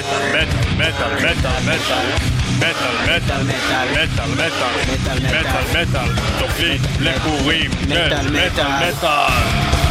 מטאל, מטאל, מטאל, מטאל. מטאל, מטאל, מטאל, מטאל, מטאל, מטאל, תוכנית לפורים, מטאל, מטאל, מטאל.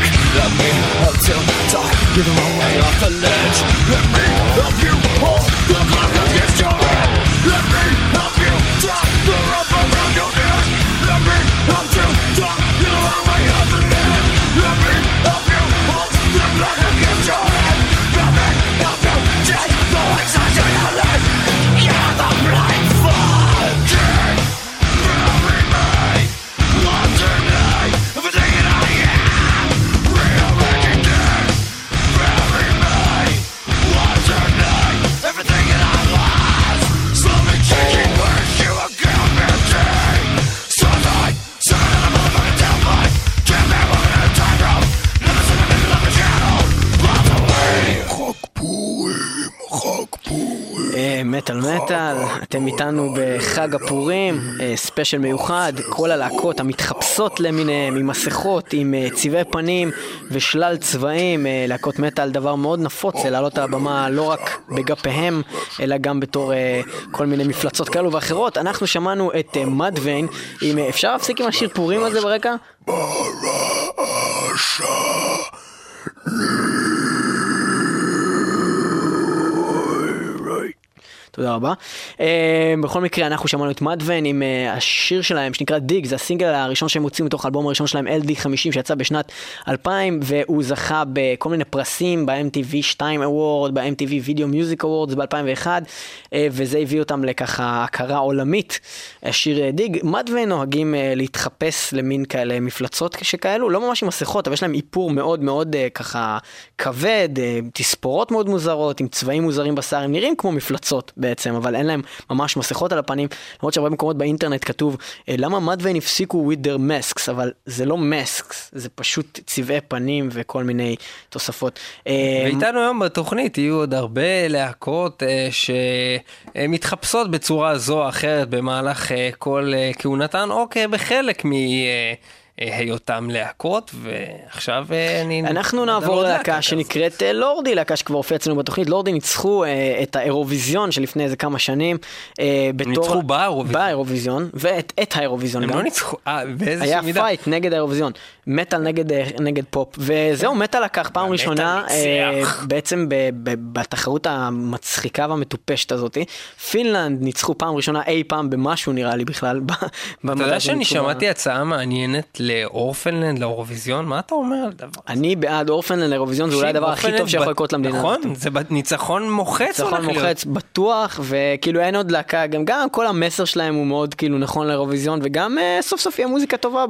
back Let me help you die You're the way off the ledge Let me help you hold the clock against your חג הפורים, אה, ספיישל מיוחד, כל הלהקות המתחפשות למיניהם, עם מסכות, עם אה, צבעי פנים ושלל צבעים, אה, להקות מטאל, דבר מאוד נפוץ, לעלות על הבמה לא רק בגפיהם, אלא גם בתור כל מיני מפלצות כאלו ואחרות. אנחנו שמענו את מדוויין, אם אפשר להפסיק עם השיר פורים הזה ברקע? ברעשה תודה רבה. Uh, בכל מקרה, אנחנו שמענו את מדוון עם uh, השיר שלהם שנקרא דיג, זה הסינגל הראשון שהם הוציאו מתוך האלבום הראשון שלהם, LD50, שיצא בשנת 2000, והוא זכה בכל מיני פרסים ב-MTV 2 Award, ב-MTV Video Music Awards ב-2001, uh, וזה הביא אותם לככה הכרה עולמית, השיר דיג. מדוון נוהגים להתחפש למין כאלה מפלצות שכאלו, לא ממש עם מסכות, אבל יש להם איפור מאוד מאוד ככה כבד, תספורות מאוד מוזרות, עם צבעים מוזרים בשר, הם נראים כמו מפלצות. בעצם, אבל אין להם ממש מסכות על הפנים, למרות שהרבה מקומות באינטרנט כתוב אה, למה מדווין הפסיקו with their masks, אבל זה לא masks, זה פשוט צבעי פנים וכל מיני תוספות. אה, ואיתנו היום בתוכנית יהיו עוד הרבה להקות אה, שמתחפשות בצורה זו או אחרת במהלך כל כהונתן, או בחלק מ... היותם להקות, ועכשיו אה, אני... אנחנו נעבור ללהקה שנקראת אה, לורדי, להקה שכבר הופיעה אצלנו בתוכנית. לורדי ניצחו אה, את האירוויזיון שלפני איזה כמה שנים. ניצחו באירוויזיון. באירוויזיון, ואת האירוויזון גם. הם לא ניצחו, אה, באיזה מידה? היה fight נגד האירוויזיון. מטאל נגד, נגד פופ, וזהו, מטאל לקח פעם ראשונה, בעצם בתחרות המצחיקה והמטופשת הזאת. פינלנד ניצחו פעם ראשונה אי פעם במשהו נראה לי בכלל. אתה יודע שאני שמעתי הצעה מעניינת לאורפנלנד, לאירוויזיון? מה אתה אומר על דבר אני בעד אורפנלנד לאירוויזיון, זה אולי הדבר הכי טוב שיכול לקרות למדינה. נכון, זה ניצחון מוחץ ניצחון מוחץ, בטוח, וכאילו אין עוד להקה, גם, גם כל המסר שלהם הוא מאוד כאילו נכון לאירוויזיון, וגם אה, סוף סוף יהיה מוזיקה טובה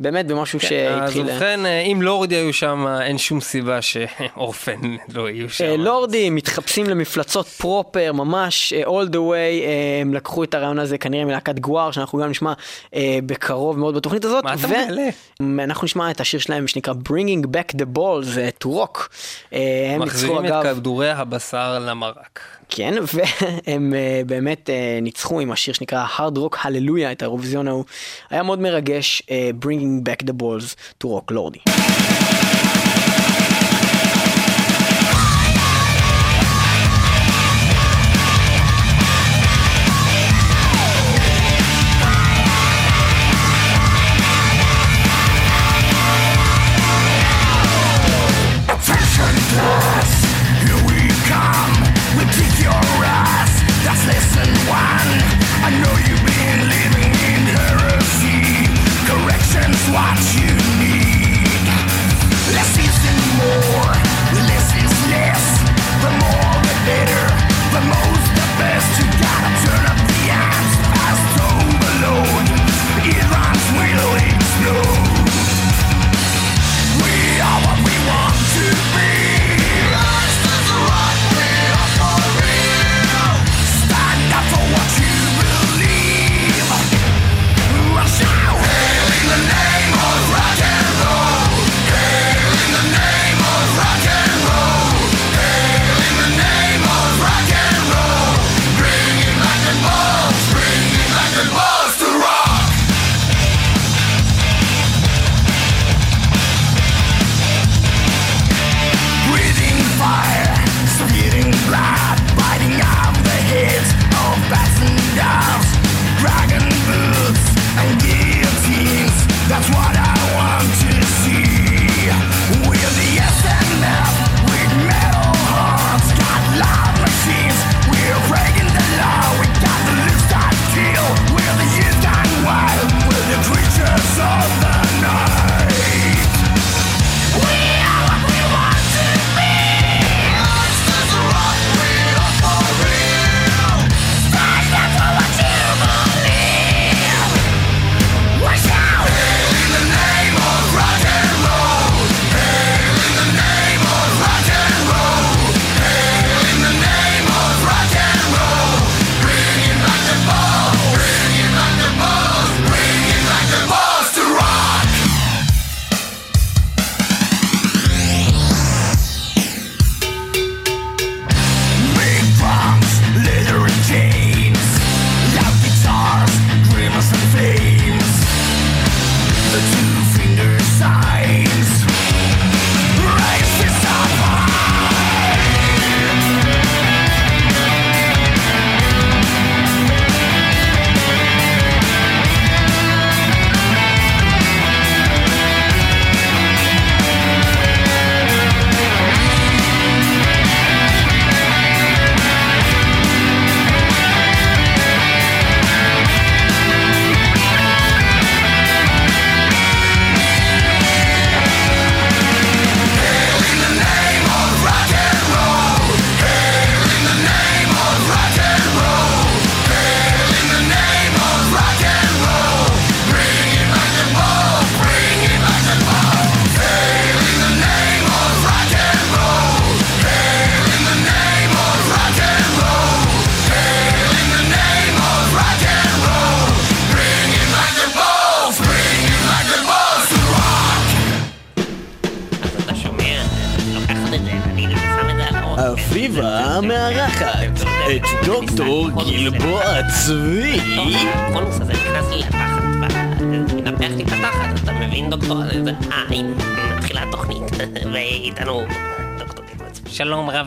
באמת במשהו כן, שהתחיל... אז ובכן, אה, אם לורדי היו שם, אין שום סיבה שאורפן לא יהיו שם. אה, לורדי מתחפשים למפלצות פרופר, ממש אה, all the way, הם לקחו את הרעיון הזה כנראה מלהקת גואר, שאנחנו גם נשמע בקרוב מאוד בתוכנית הזאת. מה אתה ואנחנו נשמע את השיר שלהם שנקרא Bringing Back the Balls to Rock. אה, הם ניצחו מחזירים את אגב, כדורי הבשר למרק. כן, והם אה, באמת אה, ניצחו עם השיר שנקרא Hard Rock Hallelujah, את האירוויזיון ההוא. היה מאוד מרגש, אה, bring back the balls to Rock Lordy.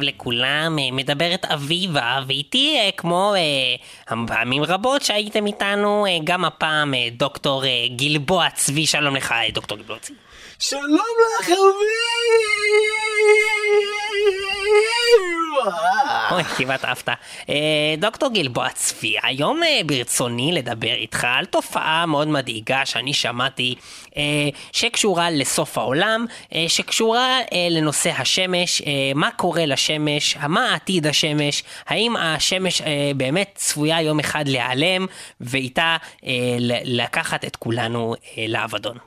לכולם, אה, מדברת אביבה, ואיתי אה, כמו אה, פעמים רבות שהייתם איתנו, אה, גם הפעם אה, דוקטור אה, גלבוע צבי, שלום לך דוקטור גלבוע צבי. שלום לך אביבה. אוי, כמעט עפת. דוקטור גלבוע צבי, היום ברצוני לדבר איתך על תופעה מאוד מדאיגה שאני שמעתי, שקשורה לסוף העולם, שקשורה לנושא השמש, מה קורה לשמש, מה עתיד השמש, האם השמש באמת צפויה יום אחד להיעלם, ואיתה אה, לקחת את כולנו אה, לאבדון.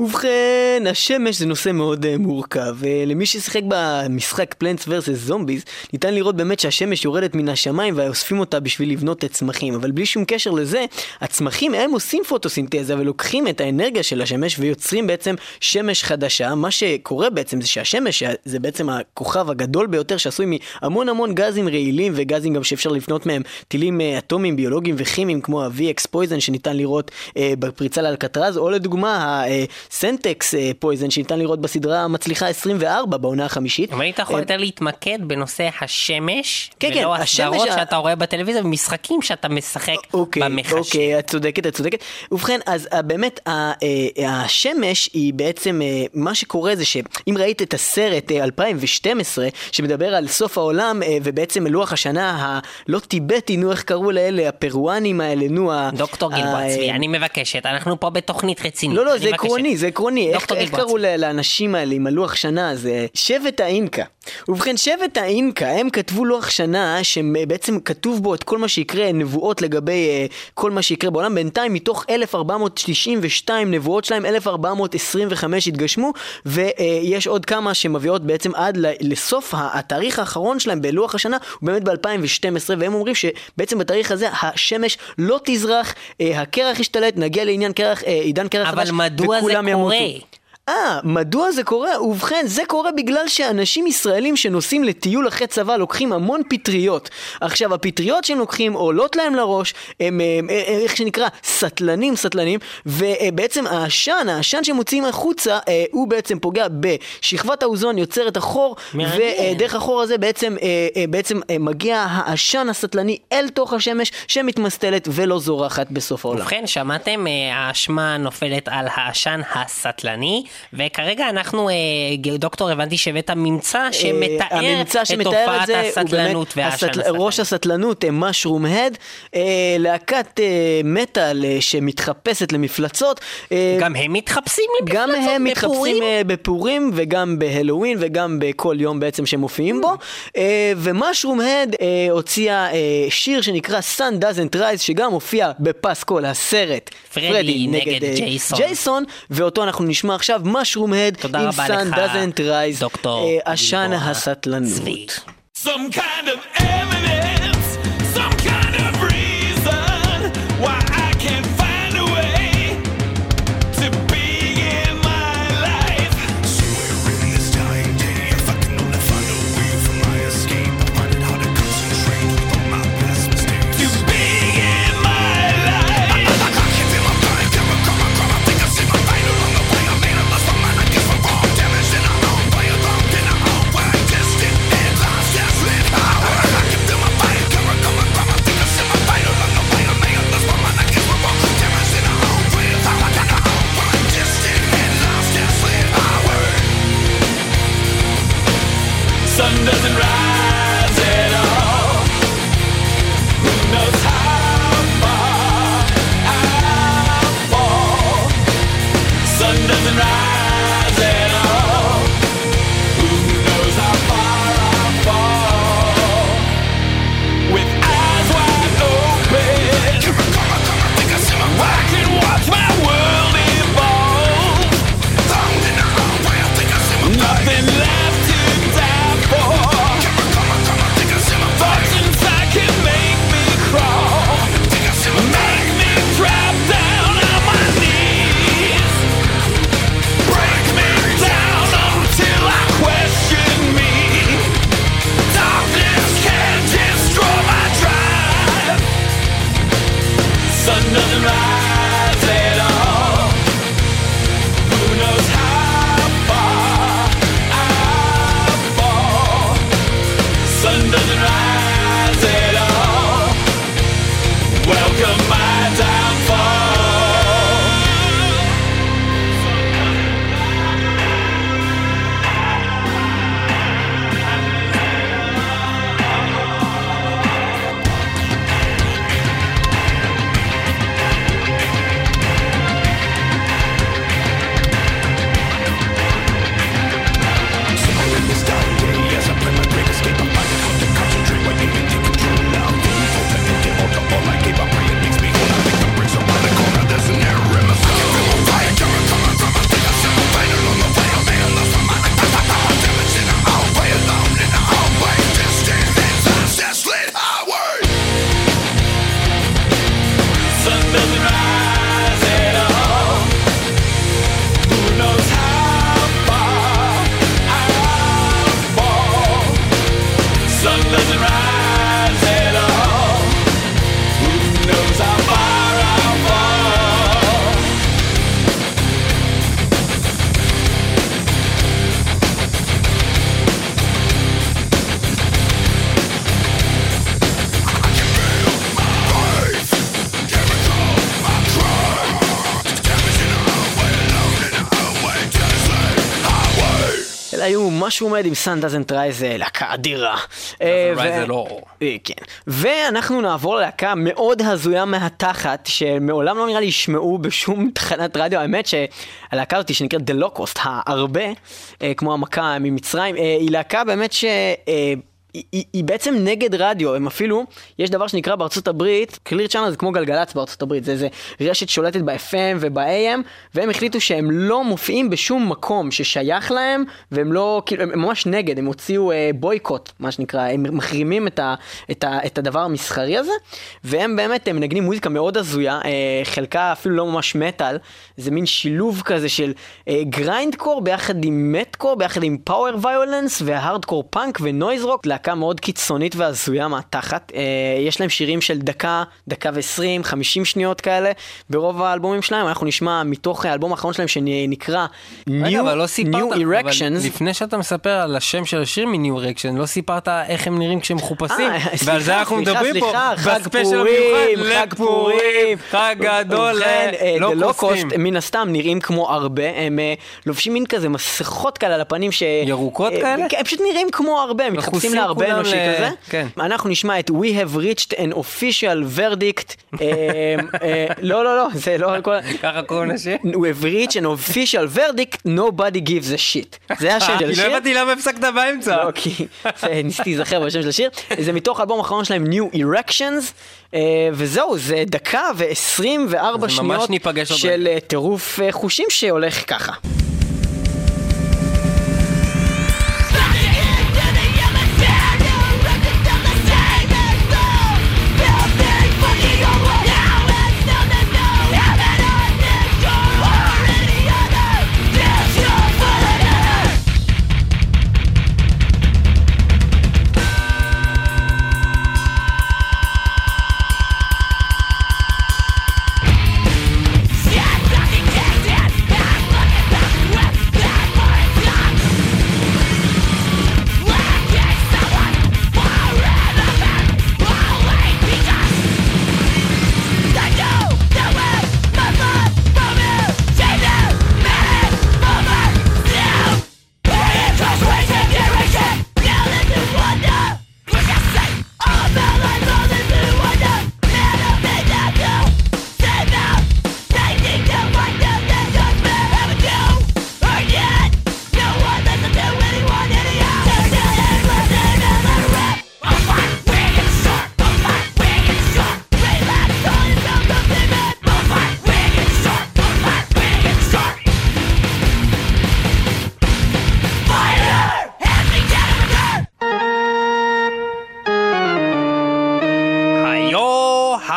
ובכן, השמש זה נושא מאוד uh, מורכב, ולמי ששיחק במשחק פלנטס ורסס זומביז, ניתן לראות באמת שהשמש יורדת מן השמיים ואוספים אותה בשביל לבנות את צמחים, אבל בלי שום קשר לזה, הצמחים הם עושים פוטוסינתזה ולוקחים את האנרגיה של השמש ויוצרים בעצם שמש חדשה. מה שקורה בעצם זה שהשמש זה בעצם הכוכב הגדול ביותר שעשוי מהמון המון גזים רעילים וגזים גם שאפשר לפנות מהם טילים אה, אטומיים, ביולוגיים וכימיים כמו ה-VX poison שניתן לראות אה, בפריצה לאלקטרז, או לדוגמה. אה, Sentox poison שניתן לראות בסדרה המצליחה 24 בעונה החמישית. אבל היית יכול יותר להתמקד בנושא השמש, כן, כן, ולא השמש הסדרות שאתה רואה בטלוויזיה ומשחקים שאתה משחק אוקיי, במחשב. אוקיי, את צודקת, את צודקת. ובכן, אז אה, באמת, אה, השמש היא בעצם, אה, מה שקורה זה שאם ראית את הסרט אה, 2012, שמדבר על סוף העולם, אה, ובעצם לוח השנה הלא טיבטי, נו איך קראו לאלה, הפרואנים האלה, נו ה... דוקטור גלבוע צבי, אה, אני מבקשת, אנחנו פה בתוכנית רצינית. לא, לא, זה מבקשת. עקרוני, זה עקרוני. איך, קראו לאנשים האלה עם הלוח שנה הזה? שבט האינקה. ובכן, שבט האינקה, הם כתבו לוח שנה שבעצם כתוב בו את כל מה שיקרה, נבואות לגבי uh, כל מה שיקרה בעולם. בינתיים, מתוך 1492 נבואות שלהם, 1425 התגשמו, ויש עוד כמה שמביאות בעצם עד לסוף התאריך האחרון שלהם בלוח השנה, הוא באמת ב-2012, והם אומרים שבעצם בתאריך הזה השמש לא תזרח, uh, הקרח ישתלט, נגיע לעניין קרח, עידן קרח אבל חדש, מדוע זה וכולם קורה? אה, מדוע זה קורה? ובכן, זה קורה בגלל שאנשים ישראלים שנוסעים לטיול אחרי צבא לוקחים המון פטריות. עכשיו, הפטריות שהם לוקחים עולות להם לראש, הם, הם, הם איך שנקרא, סטלנים, סטלנים, ובעצם העשן, העשן שמוציאים החוצה, אה, הוא בעצם פוגע בשכבת האוזון, יוצר את החור, מעניין. ודרך החור הזה בעצם, אה, אה, בעצם אה, מגיע העשן הסטלני אל תוך השמש, שמתמסטלת ולא זורחת בסוף העולם. ובכן, שמעתם, אה, האשמה נופלת על העשן הסטלני, וכרגע אנחנו, אה, דוקטור, הבנתי שהבאת ממצא שמתאר אה, את שמתאר תופעת את הוא הסטלנות והעשן הסטל- הסטלני. ראש הסטלנות, משרום הד, להקת אה, מטאל אה, שמתחפשת למפלצות. אה, גם הם מתחפשים גם למפלצות הם מתחפשים בפורים? אה, וגם בהלואוין וגם בכל יום בעצם שהם מופיעים בו. אה, ומשרום הד אה, הוציאה אה, שיר שנקרא Sun Doesn't Rise שגם הופיע בפסקול הסרט פרדי נגד אה, ג'ייסון. ג'ייסון ואותו אנחנו נשמע עכשיו משרום הד תודה עם רבה לך, Doesn't Rise. דוקטור אה, עשן הסטלנות. Some kind of evidence, היו משהו עומד עם סאן דזנט רייז, להקה אדירה. אה, Alone. אה, כן. ואנחנו נעבור ללהקה מאוד הזויה מהתחת, שמעולם לא נראה לי ישמעו בשום תחנת רדיו. האמת שהלהקה הזאת שנקראת The Locust, הרבה, אה, כמו המכה ממצרים, אה, היא להקה באמת ש... היא, היא, בעצם נגד רדיו, הם אפילו, יש דבר שנקרא בארצות הברית, קליר צ'אנל זה כמו גלגלצ בארצות הברית, זה איזה רשת שולטת ב-FM וב-AM, והם החליטו שהם לא מופיעים בשום מקום ששייך להם, והם לא, כאילו, הם ממש נגד, הם הוציאו אה, boycott, מה שנקרא, הם מחרימים את, ה, את, ה, את הדבר המסחרי הזה, והם באמת, הם מנגנים מוזיקה מאוד הזויה, אה, חלקה אפילו לא ממש מטאל, זה מין שילוב כזה של אה, grindcore ביחד עם mathcore, ביחד עם power violence ו hardcore punk ו noise rock, להקה מאוד קיצונית והזויה מהתחת. אה, יש להם שירים של דקה, דקה ועשרים, חמישים שניות כאלה ברוב האלבומים שלהם, אנחנו נשמע מתוך האלבום האחרון שלהם שנקרא רגע, אבל לא סיפרת, New אבל Erections. לפני שאתה מספר על השם של השיר מ-New Erection, לא סיפרת איך הם נראים כשהם מחופשים, אה, ועל סליחה, זה אנחנו סליחה, מדברים פה, סליחה, חג בספיישל פורים, המיוחד חג פורים, חג גדול, אה, לא. Cost, מן הסתם נראים כמו הרבה, הם לובשים מין כזה מסכות כאלה על הפנים ש... ירוקות כאלה? כן, הם פשוט נראים כמו הרבה, הם מתחפשים מכוסים להרבה כולם אנושי ל- כזה. כן. אנחנו נשמע את We have reached an official verdict, אה, אה, לא לא לא, זה לא כל... ככה קוראים לשיר? We have reached an official verdict, nobody gives a shit. זה השם של כי לא השיר. הבנתי למה הפסקת באמצע. לא, כי ניסיתי להיזכר בשם של השיר. זה מתוך האלבום האחרון שלהם, New Erections, אה, וזהו, זה דקה ועשרים וארבע אז ממש שניות ניפגש עוד של אה, טירוף אה, חושים שהולך ככה.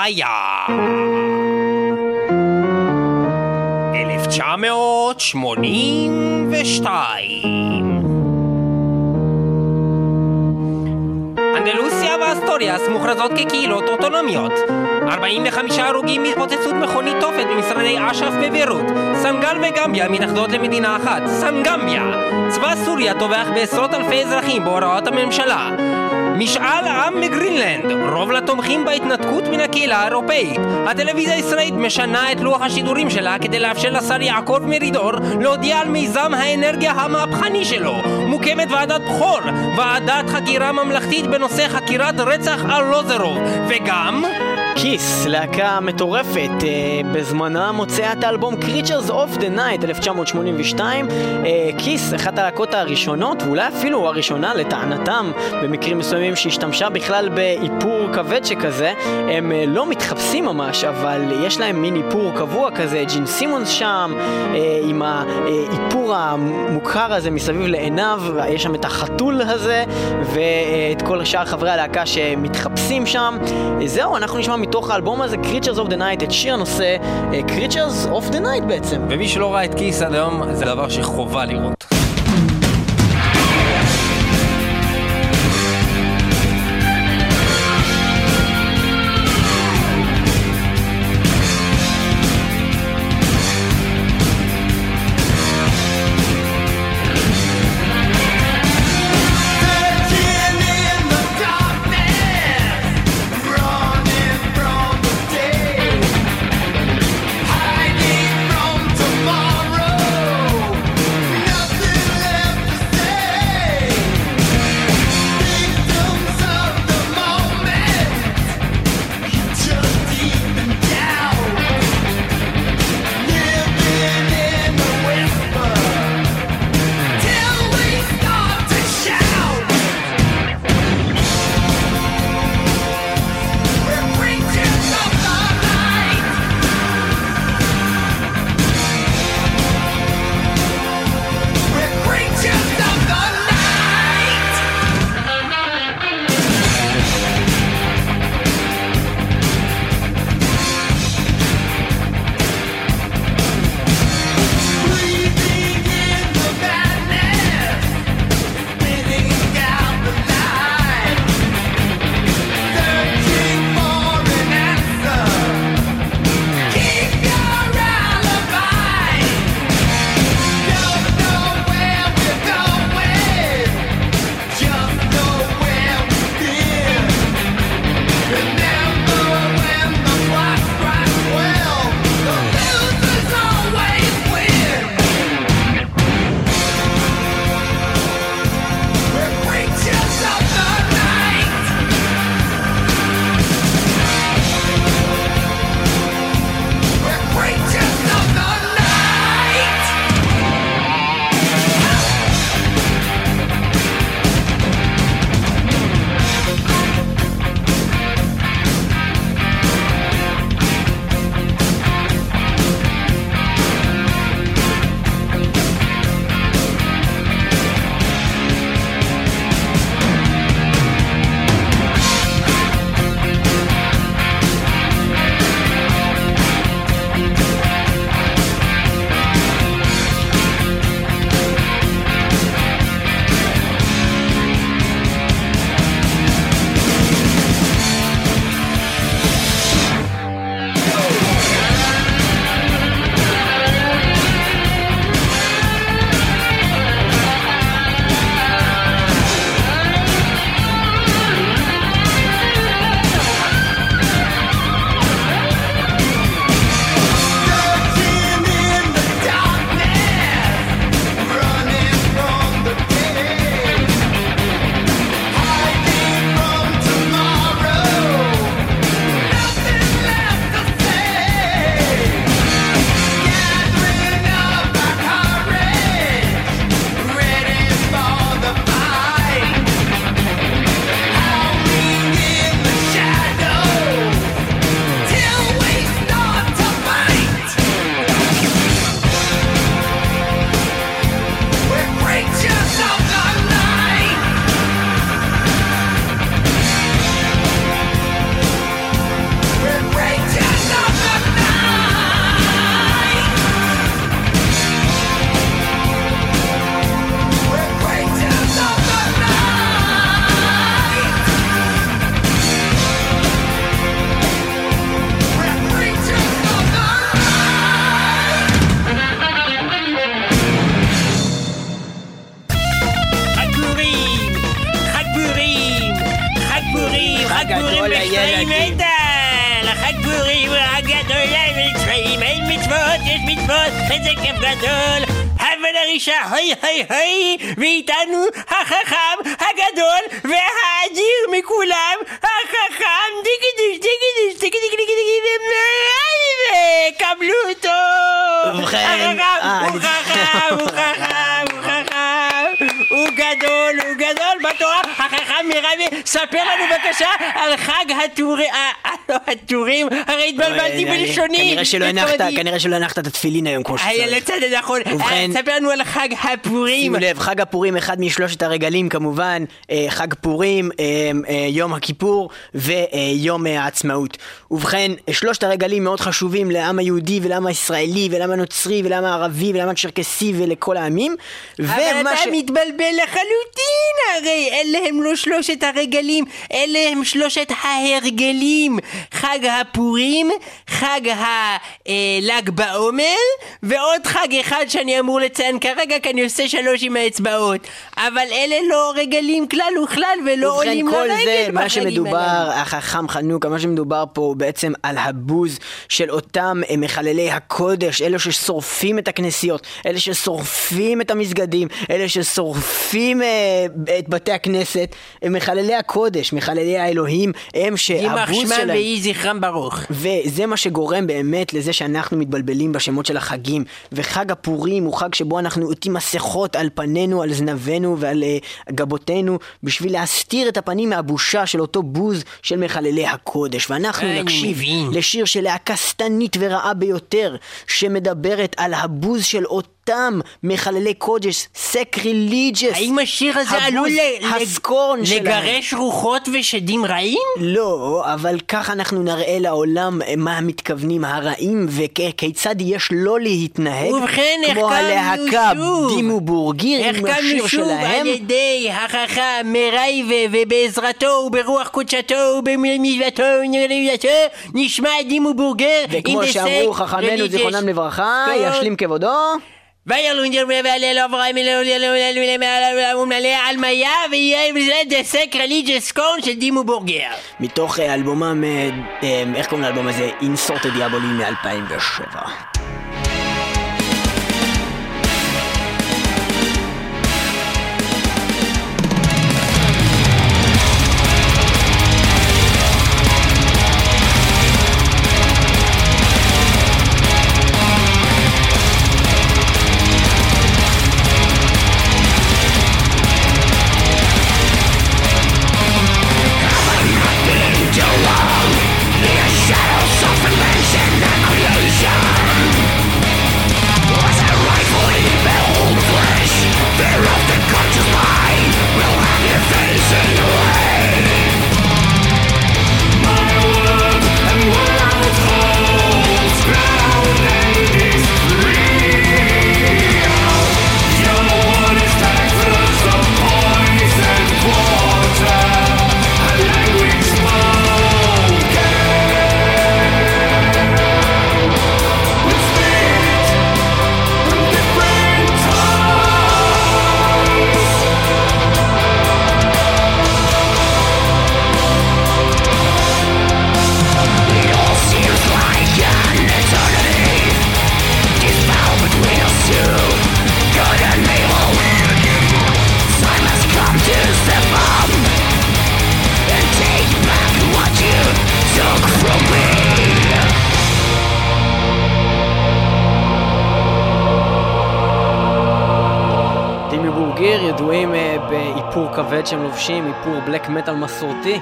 היה. 1982 אנדלוסיה ואסטוריאס מוכרזות כקהילות אוטונומיות. 45 הרוגים מהתפוצצות מכונית תופת במשרדי אש"ף בביירות. סנגל וגמביה מתאחדות למדינה אחת, סנגמביה. צבא סוריה טובח בעשרות אלפי אזרחים בהוראות הממשלה. משאל עם מגרינלנד, רוב לתומכים בהתנתקות מן הקהילה האירופאית. הטלוויזיה הישראלית משנה את לוח השידורים שלה כדי לאפשר לשר יעקב מרידור להודיע על מיזם האנרגיה המהפכני שלו. מוקמת ועדת בכור, ועדת חקירה ממלכתית בנושא חקירת רצח ארלוזרוב, וגם... כיס, להקה מטורפת, אה, בזמנה מוציאה את האלבום Creatures of the Night 1982. אה, כיס, אחת הלהקות הראשונות, ואולי אפילו הראשונה לטענתם, במקרים מסוימים שהשתמשה בכלל באיפור כבד שכזה. הם אה, לא מתחפשים ממש, אבל יש להם מין איפור קבוע כזה, ג'ין סימונס שם, עם האיפור המוכר הזה מסביב לעיניו, יש שם את החתול הזה, ואת כל שאר חברי הלהקה שמתחפשים שם. זהו, אנחנו נשמע מתוך האלבום הזה, Creatures of the Night, את שיר הנושא, אה, Creatures of the Night בעצם. ומי שלא ראה את כיס עד היום, זה דבר שחובה לראות. הגבורים מצווים אין דל! הגבורים הגדול אין מצווים אין מצוות, יש מצוות, איזה כיף גדול! אבל הרישה, הוי הוי הוי! ואיתנו החכם הגדול והאדיר מכולם, החכם דיגידיש דיגידיש דיגידיש דיגידיש קבלו אותו! ובכן, הוא חכם, הוא חכם, הוא חכם! החכם מרבי, ספר לנו בבקשה על חג הטורים, אה, לא הטורים, הרי התבלבלתי אה, בלשוני. כנראה שלא הנחת, את התפילין היום כמו שצריך. לצד הנכון. אה, ספר לנו על חג הפורים. שימו לב, חג הפורים, אחד משלושת הרגלים כמובן, אה, חג פורים, אה, אה, יום הכיפור ויום אה, העצמאות. ובכן, שלושת הרגלים מאוד חשובים לעם היהודי ולעם הישראלי ולעם הנוצרי ולעם הערבי ולעם הצ'רקסי ולכל העמים. אבל אתה מתבלבל לחלוטין, הרי אלה הם לא שלושת הרגלים, אלה הם שלושת ההרגלים. חג הפורים, חג הל"ג בעומר, ועוד חג אחד שאני אמור לציין כרגע, כי אני עושה שלוש עם האצבעות. אבל אלה לא רגלים כלל וכלל, ולא ובכן עולים כל לרגל זה, מה שמדובר. החכם חנוכה, מה שמדובר פה הוא בעצם על הבוז של אותם אה, מחללי הקודש, אלה ששורפים את הכנסיות, אלה ששורפים את המסגדים, אלה ששורפים אה, את בתי הכנסת, הם מחללי הקודש, מחללי האלוהים, הם שהבוז שמם שלהם... ויהי זכרם ברוך. וזה מה שגורם באמת לזה שאנחנו מתבלבלים בשמות של החגים. וחג הפורים הוא חג שבו אנחנו עוטים מסכות על פנינו, על זנבינו ועל uh, גבותינו, בשביל להסתיר את הפנים מהבושה של אותו בוז של מחללי הקודש. ואנחנו נקשיב מבין. לשיר של להקה שטנית ורעה ביותר, שמדברת על הבוז של אותם מחללי קודש, סקריליג'ס. האם השיר הזה עלול ל- הסקורן שלהם. לגרש רוחות ושדים רעים? לא, אבל כך אנחנו נראה לעולם מה מתכוונים הרעים וכיצד יש לא להתנהג ובכן, כמו החכמנו הלהקה שוב. דימו בורגיר עם השיר החכמנו שוב שלהם. על ידי החכם מרייבה ובעזרתו וברוח קודשתו ובמצוותו ונרדתו נשמע דימו בורגר וכמו שאמרו חכמינו זיכרונם לברכה. ישלים כבודו. וילונג'ר והלל אברהם מלא על מיה ויהיה בזה דה סק רליג'ס קורן של דימו בורגר מתוך אה, אלבומם, אה, אה, איך קוראים לאלבום הזה? אינסורטד דיאבולי מ-2007. באיפור כבד שהם לובשים, איפור בלק מטאל מסורתי.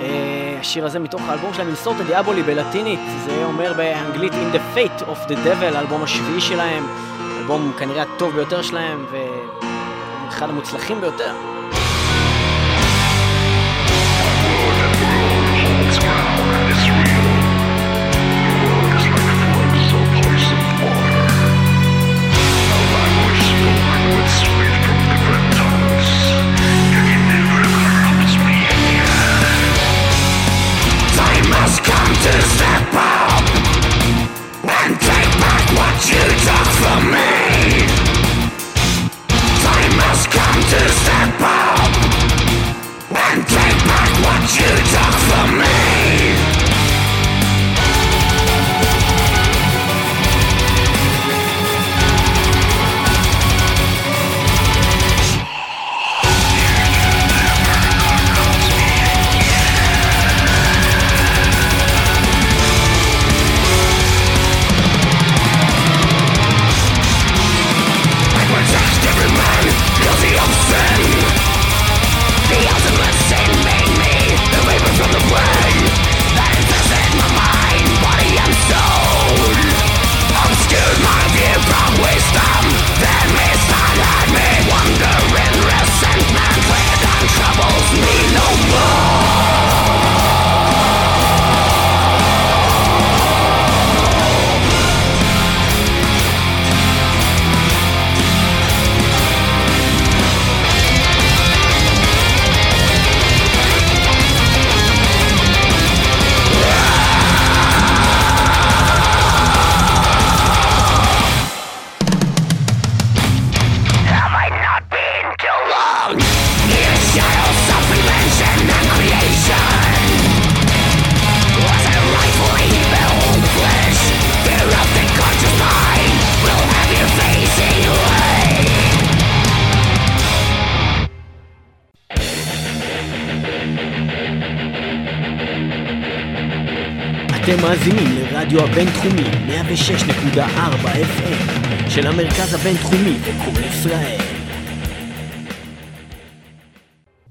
אה, השיר הזה מתוך האלבום שלהם, אינסורטה דיאבולי בלטינית, זה אומר באנגלית In the Fate of the Devil, האלבום השביעי שלהם, אלבום כנראה הטוב ביותר שלהם, ואחד המוצלחים ביותר. Time must come to step up and take back what you took from me. Time must come to step up and take back what you took from me. לרדיו הבינתחומי 106.4 FM של המרכז הבינתחומי וקול ישראל.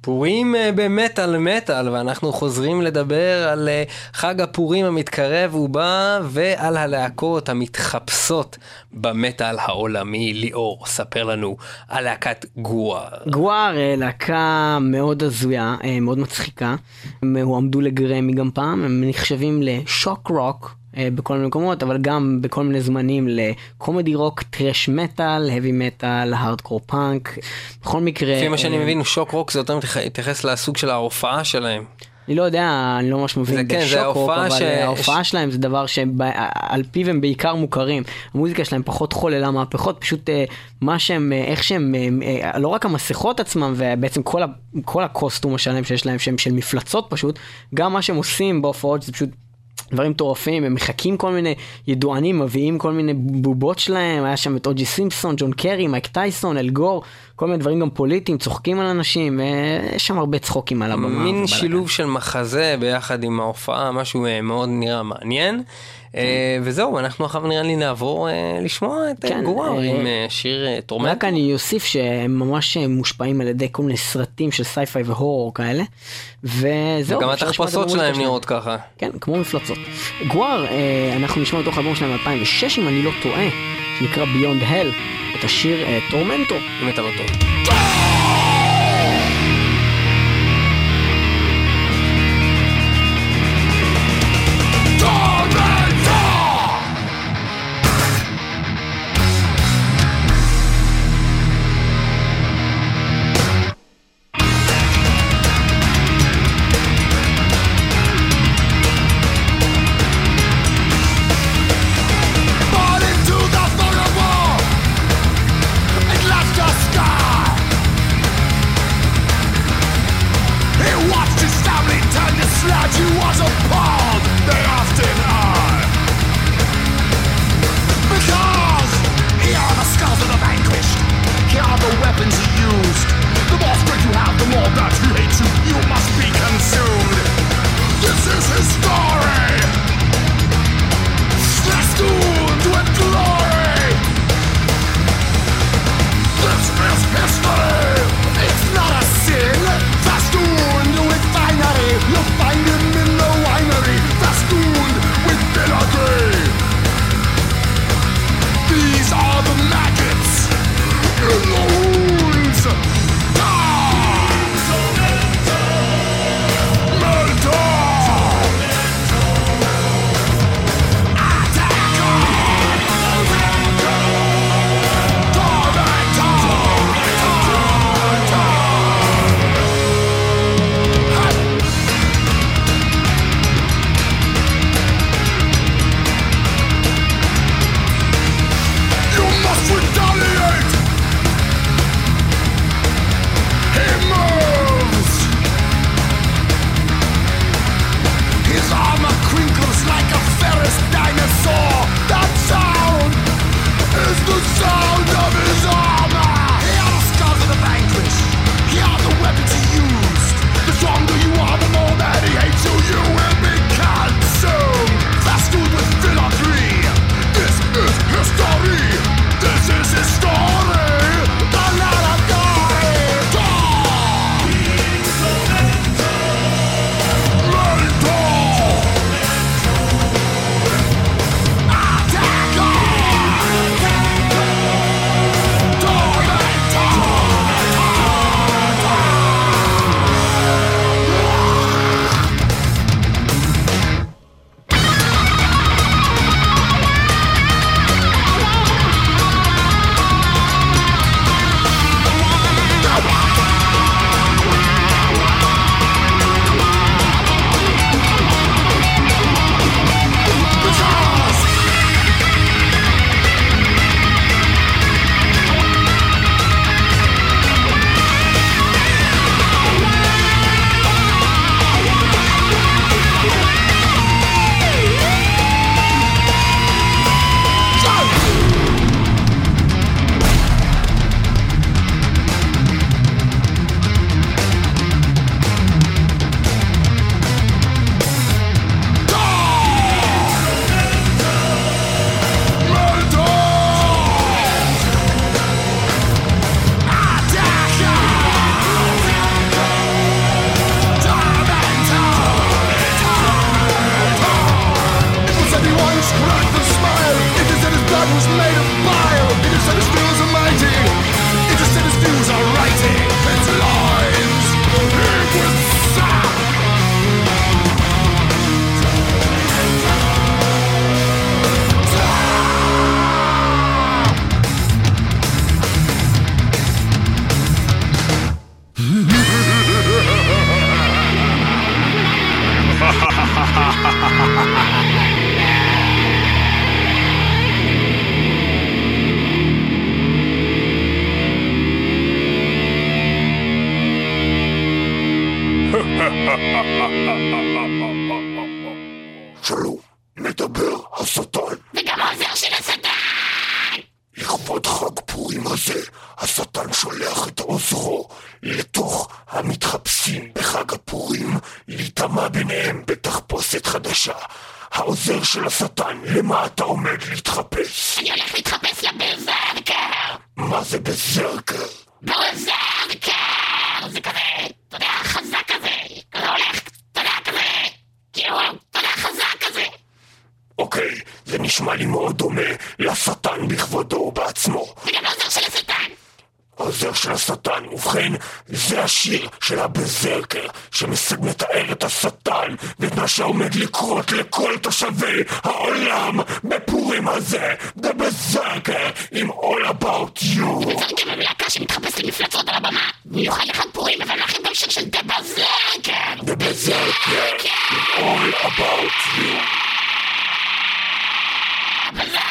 פורים אה, במטאל מטאל, ואנחנו חוזרים לדבר על אה, חג הפורים המתקרב ובא, ועל הלהקות המתחפשות במטאל העולמי. ליאור, ספר לנו על להקת גואר. גואר, אה, להקה מאוד הזויה, מאוד מצחיקה. הם הועמדו לגרמי גם פעם, הם נחשבים ל shock rock. אה, בכל מיני מקומות, אבל גם בכל מיני זמנים ל comedy rock, thrash metal, heavy metal, hardcore punk. בכל מקרה... לפי מה שאני אה, מבין, shock rock זה יותר מתייח- מתייחס לסוג של ההופעה שלהם. אני לא יודע, אני לא ממש מבין כן, זה ב shock rock, אבל ש- ההופעה שלהם זה דבר שעל פיו הם בעיקר מוכרים. המוזיקה שלהם פחות חוללה מהפכות, פשוט אה, מה שהם, אה, איך שהם, אה, אה, לא רק המסכות עצמם, ובעצם כל, ה, כל ה costume השלם שיש להם, שהם של מפלצות פשוט, גם מה שהם עושים בהופעות זה פשוט... דברים מטורפים, הם מחקים כל מיני ידוענים, מביאים כל מיני בובות שלהם, היה שם את או ג'יי סימפסון, ג'ון קרי, מייק טייסון, אל גור, כל מיני דברים גם פוליטיים, צוחקים על אנשים, אה, יש שם הרבה צחוקים על הבמה. מין. שילוב של מחזה ביחד עם ההופעה, משהו אה, מאוד נראה מעניין. אה, וזהו, אנחנו עכשיו נראה לי נעבור אה, לשמוע את אה, כן, GWAR אה, עם שיר Tormentor. רק אני אוסיף שהם ממש מושפעים על ידי כל מיני סרטים של sci-fi ו horror כאלה. וזהו. וגם המוזיקה שלהם נראות ככה. כן, כמו מפלצות. GWAR, אה, אנחנו נשמע מתוך האלבום שלהם מ-2006 אם אני לא טועה, שנקרא Beyond Hell, את השיר Tormentor. אם אתה לא טוב. נשמע לי מאוד דומה לשטן בכבודו ובעצמו. זה גם העוזר של השטן! העוזר של השטן, ובכן, זה השיר של הבזרקר, שמתאר את השטן ואת מה שעומד לקרות לכל תושבי העולם בפורים הזה, The Berserker עם All About You. בזרקר הם להקה שמתחפש למפלצות על הבמה, במיוחד לחג פורים, אבל לכם גם שיר של דה בזרקר! The Berserker עם All About You. בזרקר! I've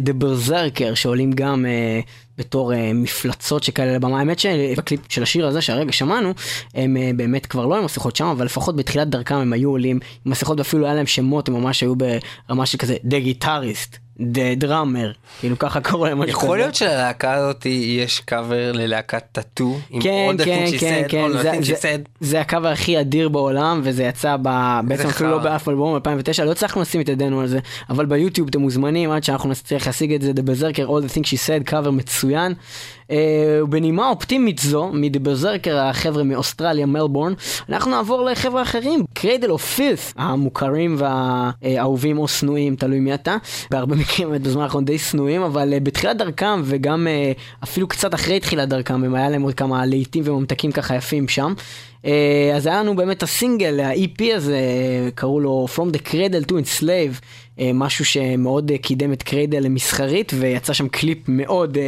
The Berzerker שעולים גם אה, בתור אה, מפלצות שכאלה לבמה. האמת שבקליפ של השיר הזה שהרגע שמענו, הם אה, באמת כבר לא עם מסכות שם, אבל לפחות בתחילת דרכם הם היו עולים עם מסכות ואפילו היה להם שמות, הם ממש היו ברמה של כזה the guitarist, the drummer, כאילו ככה להם משהו יכול כזה. להיות שללהקה הזאת יש קאבר ללהקת t.A.T.u? עם כן, All the כן, things she כן, said, כן, all the things she said. זה הקאבר הכי אדיר בעולם, וזה יצא ב... בעצם אפילו לא. באף אלבום 2009, לא הצלחנו לשים את ידינו על זה, אבל ביוטיוב אתם מוזמנים עד שאנחנו נצליח להשיג את זה, The Berserker, All the things she said, קאבר מצוין. אה, ובנימה אופטימית זו, Berserker, החבר'ה מאוסטרליה, מלבורן, אנחנו נעבור לחבר'ה אחרים, Cradle of Filth, המוכרים והאהובים או שנואים, תלוי מי אתה. בהרבה מקרים באמת בזמן האחרון די שנואים, אבל אה, בתחילת דרכם וגם אה, אפילו קצת אחרי תחילת דרכם, הם היה להם עוד כמה להיטים וממתקים ככה יפים שם. אז היה לנו באמת הסינגל, ה-EP הזה, קראו לו From the Cradle to Enslave, משהו שמאוד קידם את Cradle למסחרית, ויצא שם קליפ מאוד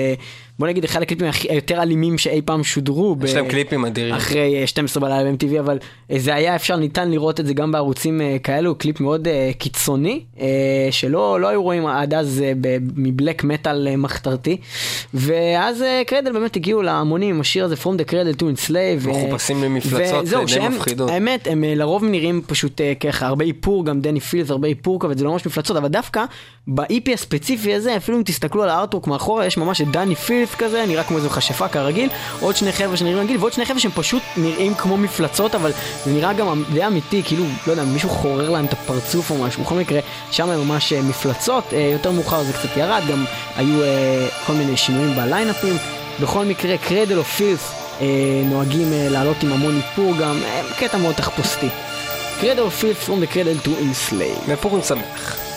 בוא נגיד אחד הקליפים היותר אלימים שאי פעם שודרו. יש ב- להם קליפים אדירים. אחרי אה, 12 בלילה ב-MTV, אבל אה, זה היה אפשר, ניתן לראות את זה גם בערוצים אה, כאלו, קליפ מאוד אה, קיצוני, אה, שלא לא היו רואים עד אז אה, מ black metal אה, מחתרתי. ואז אה, Cradle באמת הגיעו להמונים השיר הזה, From the Cradle to Enslave. אה, מחופשים למפלצות די מפחידות. האמת, הם אה, לרוב נראים פשוט אה, ככה, הרבה איפור, גם דני פילס, הרבה איפור כבד, זה לא ממש מפלצות, אבל דווקא ב-EP הספציפי הזה, אפילו אם תסתכלו על הארטרוק מאחורה, יש ממש את דני פילס כזה, נראה כמו איזו מכשפה כרגיל, עוד שני חבר'ה שנראים רגיל, ועוד שני חבר'ה שהם פשוט נראים כמו מפלצות, אבל זה נראה גם די אמיתי, כאילו, לא יודע, מישהו חורר להם את הפרצוף או משהו, בכל מקרה, שם הם ממש אה, מפלצות, אה, יותר מאוחר זה קצת ירד, גם היו אה, כל מיני שינויים בליינאפים. בכל מקרה, קרדל או פילס נוהגים לעלות עם המון איפור גם, קטע מאוד תחפושתי. קרדל או פילס from the cradle to enslave. בפורים שמח.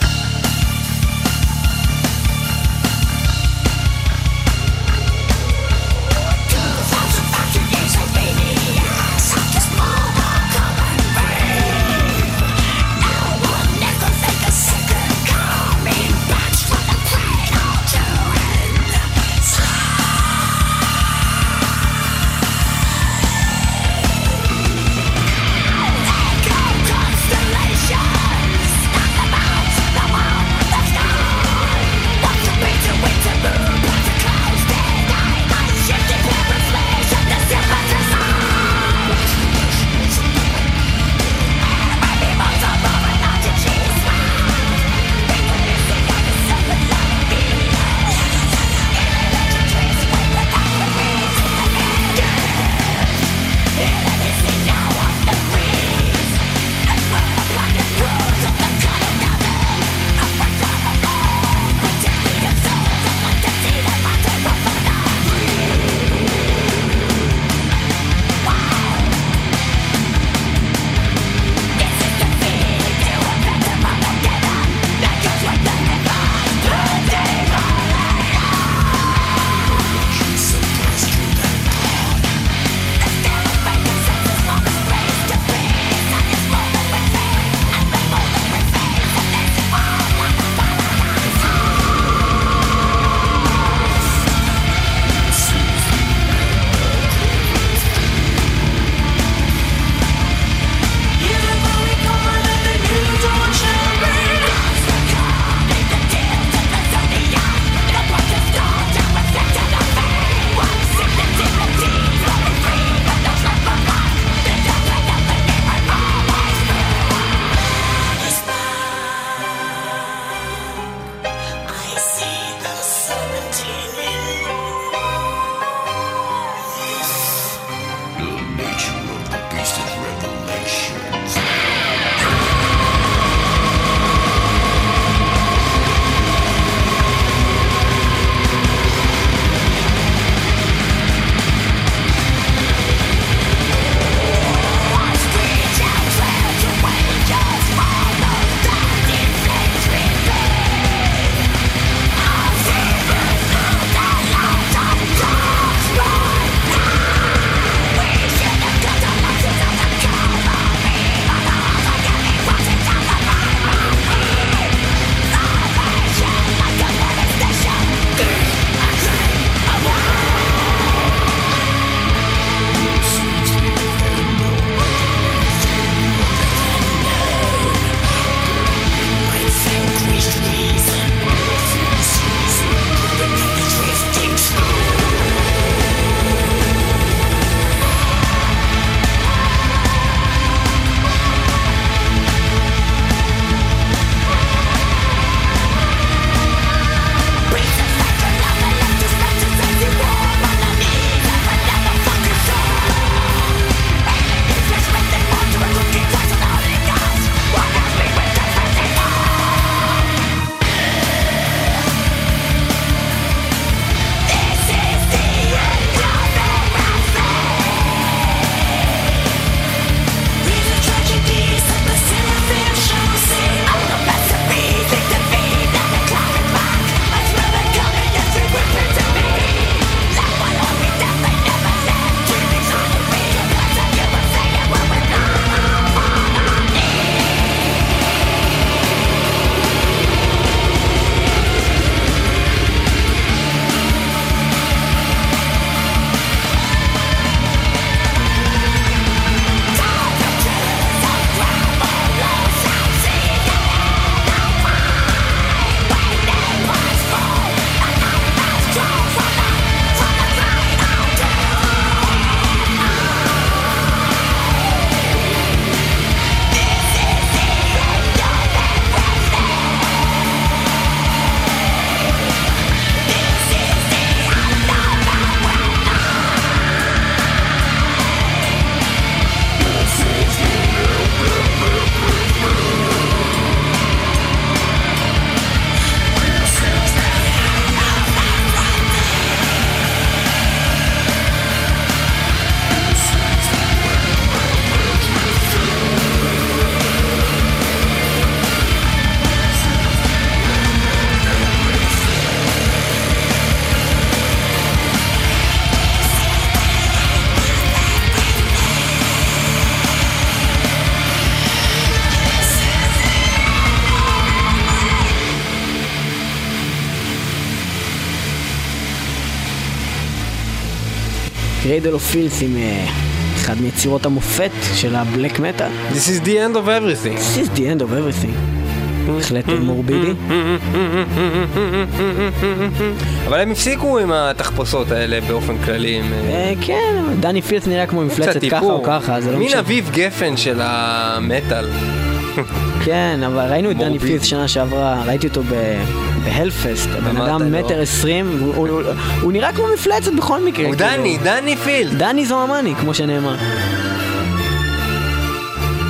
Cradle of Filth עם אה, אחד מיצירות המופת של ה black metal. This is the end of everything. This is the end of everything. בהחלט מורבידי. אבל הם הפסיקו עם התחפושות האלה באופן כללי. אה, אה, כן, דני פילס נראה כמו מפלצת ככה. או ככה, זה לא מין משנה. אביב גפן של המטאל. כן, אבל ראינו את דני. פילס שנה שעברה, ראיתי אותו ב- ב Hellfest, הבן אדם. מטר עשרים, הוא- נראה כמו מפלצת בכל מקרה. הוא כאילו. דני, דני פילס. דני זוהמני, כמו שנאמר.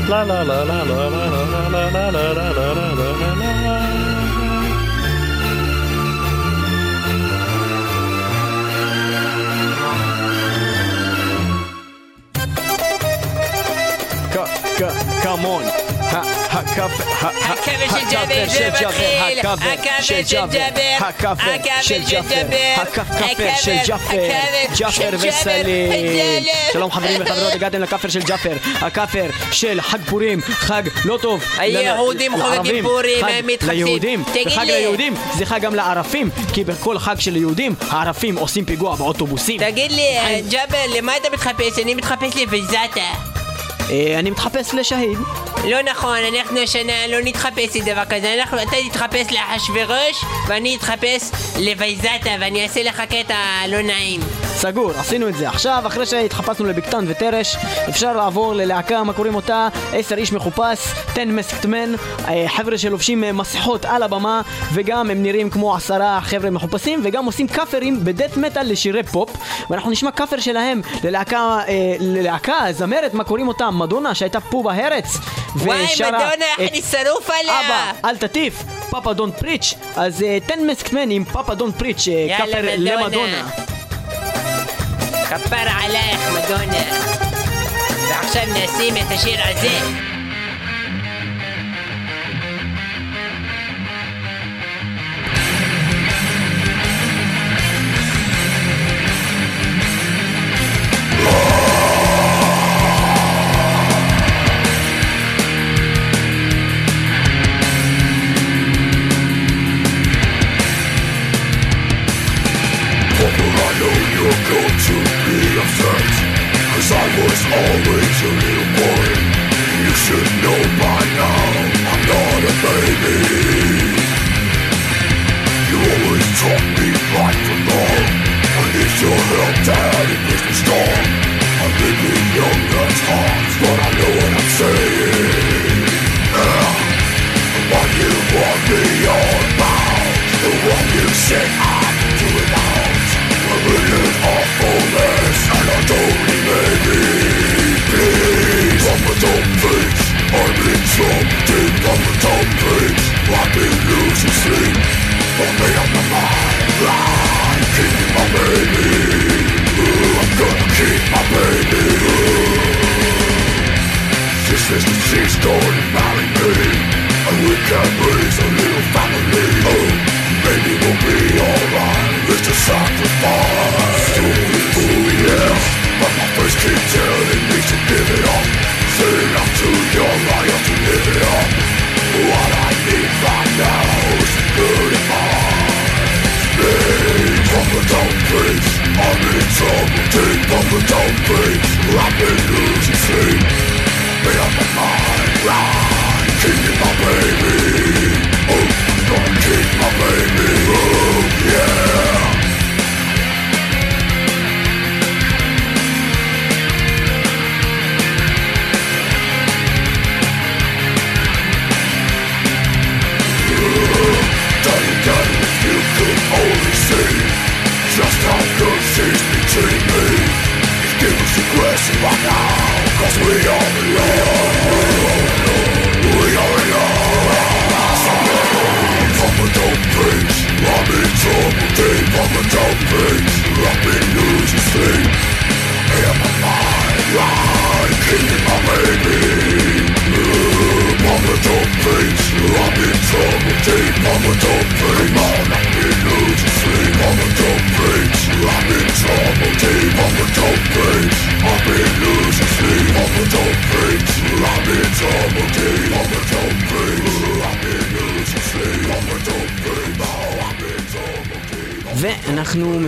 קאמון. הכבל של ג'אבר. הכבל של ג'אבר. הכאפר של. ג'אבר. של ג'אפר. וסלים. שלום חברים וחברות, הגעתם לכאפר של ג'אפר. הכאפר של חג פורים, חג לא טוב. היהודים חוגגים פורים, הם מתחפשים. ליהודים, וחג לי. ליהודים זה חג גם לערפים, כי בכל חג של יהודים, הערפים עושים פיגוע באוטובוסים. תגיד לי, ג'אבר, למה אתה מתחפש? אני מתחפש לויזאטה. אה, אני מתחפש לשהיד. לא נכון, אנחנו השנה לא נתחפש לדבר כזה, אנחנו, אתה תתחפש לאחשוורוש ואני אתחפש לוויזאטה ואני אעשה לך קטע לא נעים. סגור, עשינו את זה. עכשיו, אחרי שהתחפשנו לבקטן וטרש, אפשר לעבור ללהקה, מה קוראים אותה? עשר איש מחופש, 10 masked men, אה, חבר'ה שלובשים אה, מסכות על הבמה, וגם הם נראים כמו עשרה חבר'ה מחופשים, וגם עושים כאפרים בדט מטאל לשירי פופ, ואנחנו נשמע כאפר שלהם ללהקה, אה, ללהקה, זמרת, מה קוראים אותה? מדונה, שהייתה פה. וואי, ושרה מדונה, את אני שרוף עליה! אבא, אל תטיף, פאפה דון פריץ', אז 10 masked men עם פאפה דון פריץ', כאפר מדונה. למדונה. כפר עלייך, מדונה. ועכשיו נשים את השיר הזה. Papa, I know you're going to be upset Cause I was always a little boy. You should know by now I'm not a baby. You always taught me right from wrong. I need your help, Dad, it makes me strong I may be young at heart But I know what I'm saying. Yeah. What you want me all about The one you say I'm I'm in some deep I'm a dumb bitch I've been losing sleep I made up my mind I'm keeping my baby Ooh, I'm gonna keep my baby She says that she's going to marry me And we can raise a little family Oh, maybe we'll be alright It's sacrifice place I'm in trouble deep from the dumb place I've been losing sleep Made up my mind Keeping my baby. Oh, gonna keep my baby. Oh, yeah Seeing me. Is giving us aggression right now Cause we are the end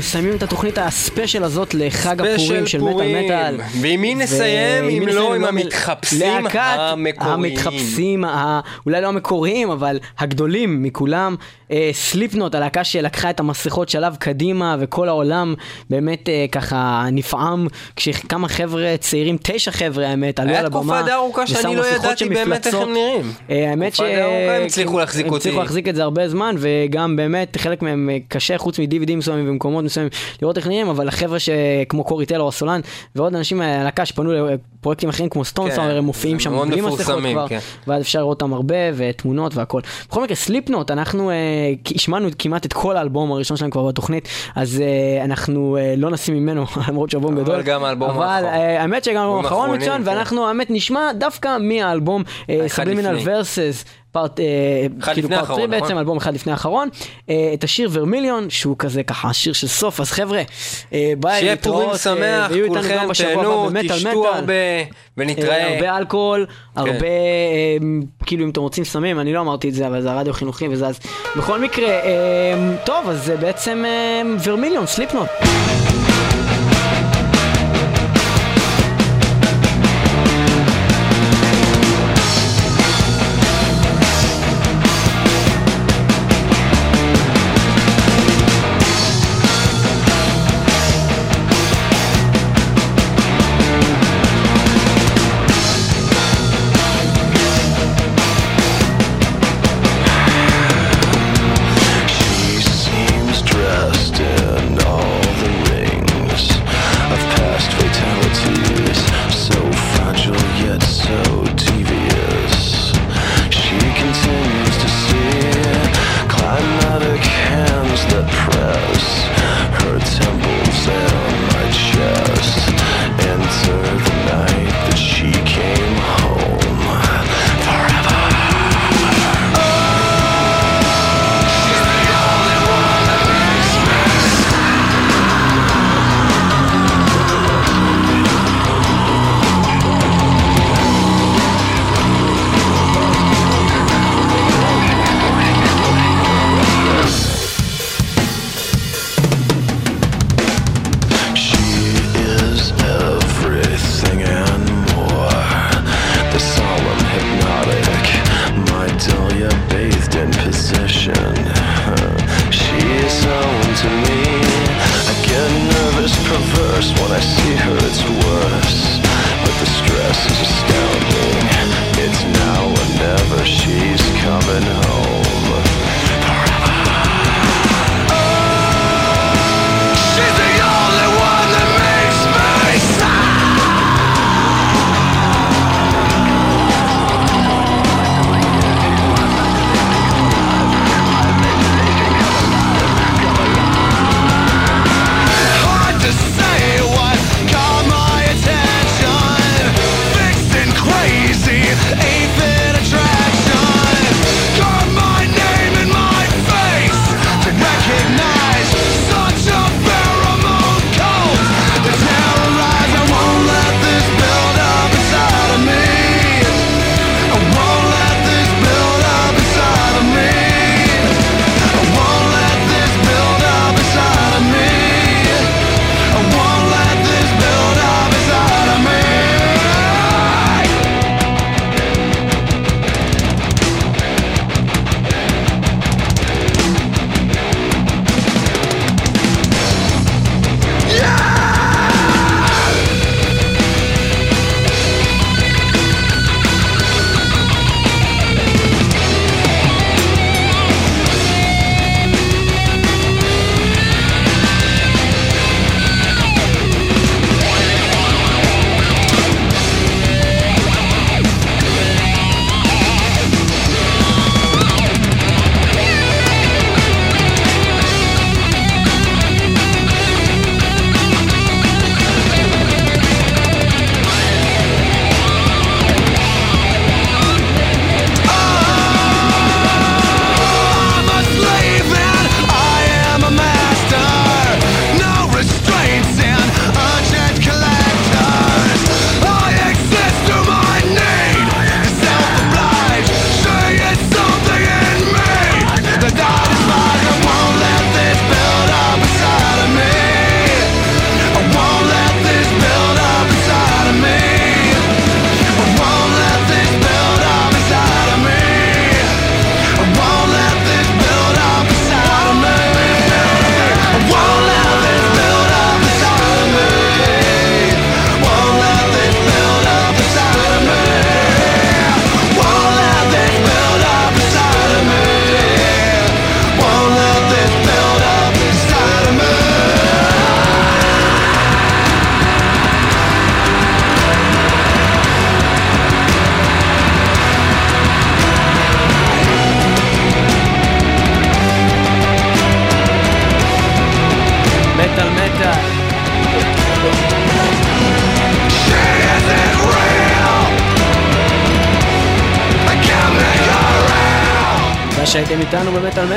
מסיימים את התוכנית הספיישל הזאת לחג הפורים של מטאל. מטאל. ועם מי נסיים, אם לא? עם לא, המתחפשים המקוריים. המתחפשים, אולי לא המקוריים, אבל הגדולים מכולם. אה, סליפנוט, הלהקה שלקחה את המסכות שלב קדימה, וכל העולם באמת אה, ככה נפעם, כשכמה חבר'ה צעירים, תשע חבר'ה האמת, עלו היה על הבמה. תקופה די ארוכה שאני לא ידעתי באמת איך. הם נראים. אה, האמת ש... תקופה די ארוכה הם הצליחו להחזיק אותי. הצליחו להחזיק את זה הרבה זמן, וגם באמת חלק מהם קשה, חוץ מ-DVD מסוימים ומקומות מסוימים, לראות איך נראים, אבל החבר'ה שכמו קורי טלר הסולן, ועוד אנשים מהלהקה שפנו לפרויקטים אחרים כמו סטונסאר, כן, הם מופיעים שם בלי מסכות כבר, כן. ואז אפשר לראות אותם הרבה, ותמונות והכל. בכל מקרה, סליפנוט, אנחנו אה, השמענו כמעט את כל האלבום הראשון שלהם כבר בתוכנית, אז אה, אנחנו אה, לא נשים ממנו, למרות שהוא אלבום אבל גדול. גם האלבום אבל האחרון. אה, האמת שגם האלבום האחרון מצוין, כן. ואנחנו האמת נשמע דווקא מהאלבום האחד סבלימינל. ורסס. פארט, אה, אחד כאילו לפני פארט 3 האחרון, בעצם, נכון? אלבום אחד לפני האחרון, אה, את השיר ורמיליון, שהוא כזה ככה שיר של סוף, אז חבר'ה, אה, ביי, שיהיה פורים שמח, כולכם תהנו, תשתו. הרבה, אה, ונתראה. הרבה אלכוהול, כן. הרבה, אה, כאילו אם אתם רוצים סמים, אני לא אמרתי את זה, אבל זה הרדיו החינוכי וזה אז. בכל מקרה, אה, טוב, אז זה בעצם אה, ורמיליון, סליפנוט.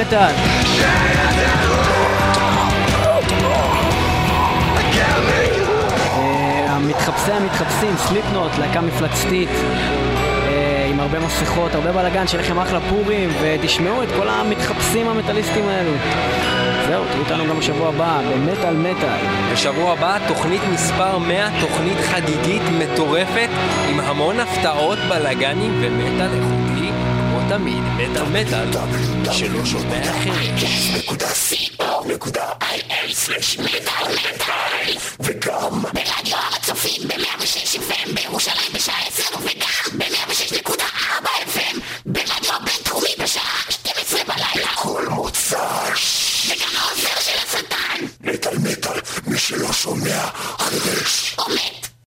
מטאל. אה, המתחפשי המתחפשים, סליפנוט, להקה מפלצתית. אה, עם הרבה מסכות, הרבה בלאגן, שיהיה לכם אחלה פורים, ותשמעו את כל המתחפשים המטאליסטים האלו. זהו, תראו אותנו גם בשבוע הבא, במטאל מטאל. בשבוע הבא תוכנית מספר 100, תוכנית חגיגית מטורפת, עם המון הפתעות, בלאגנים ומטאל איכותי, כמו תמיד, מטאל. מטאל, שלא שומע אחרת. וגם ברדיו הצופים ב-106 FM בירושלים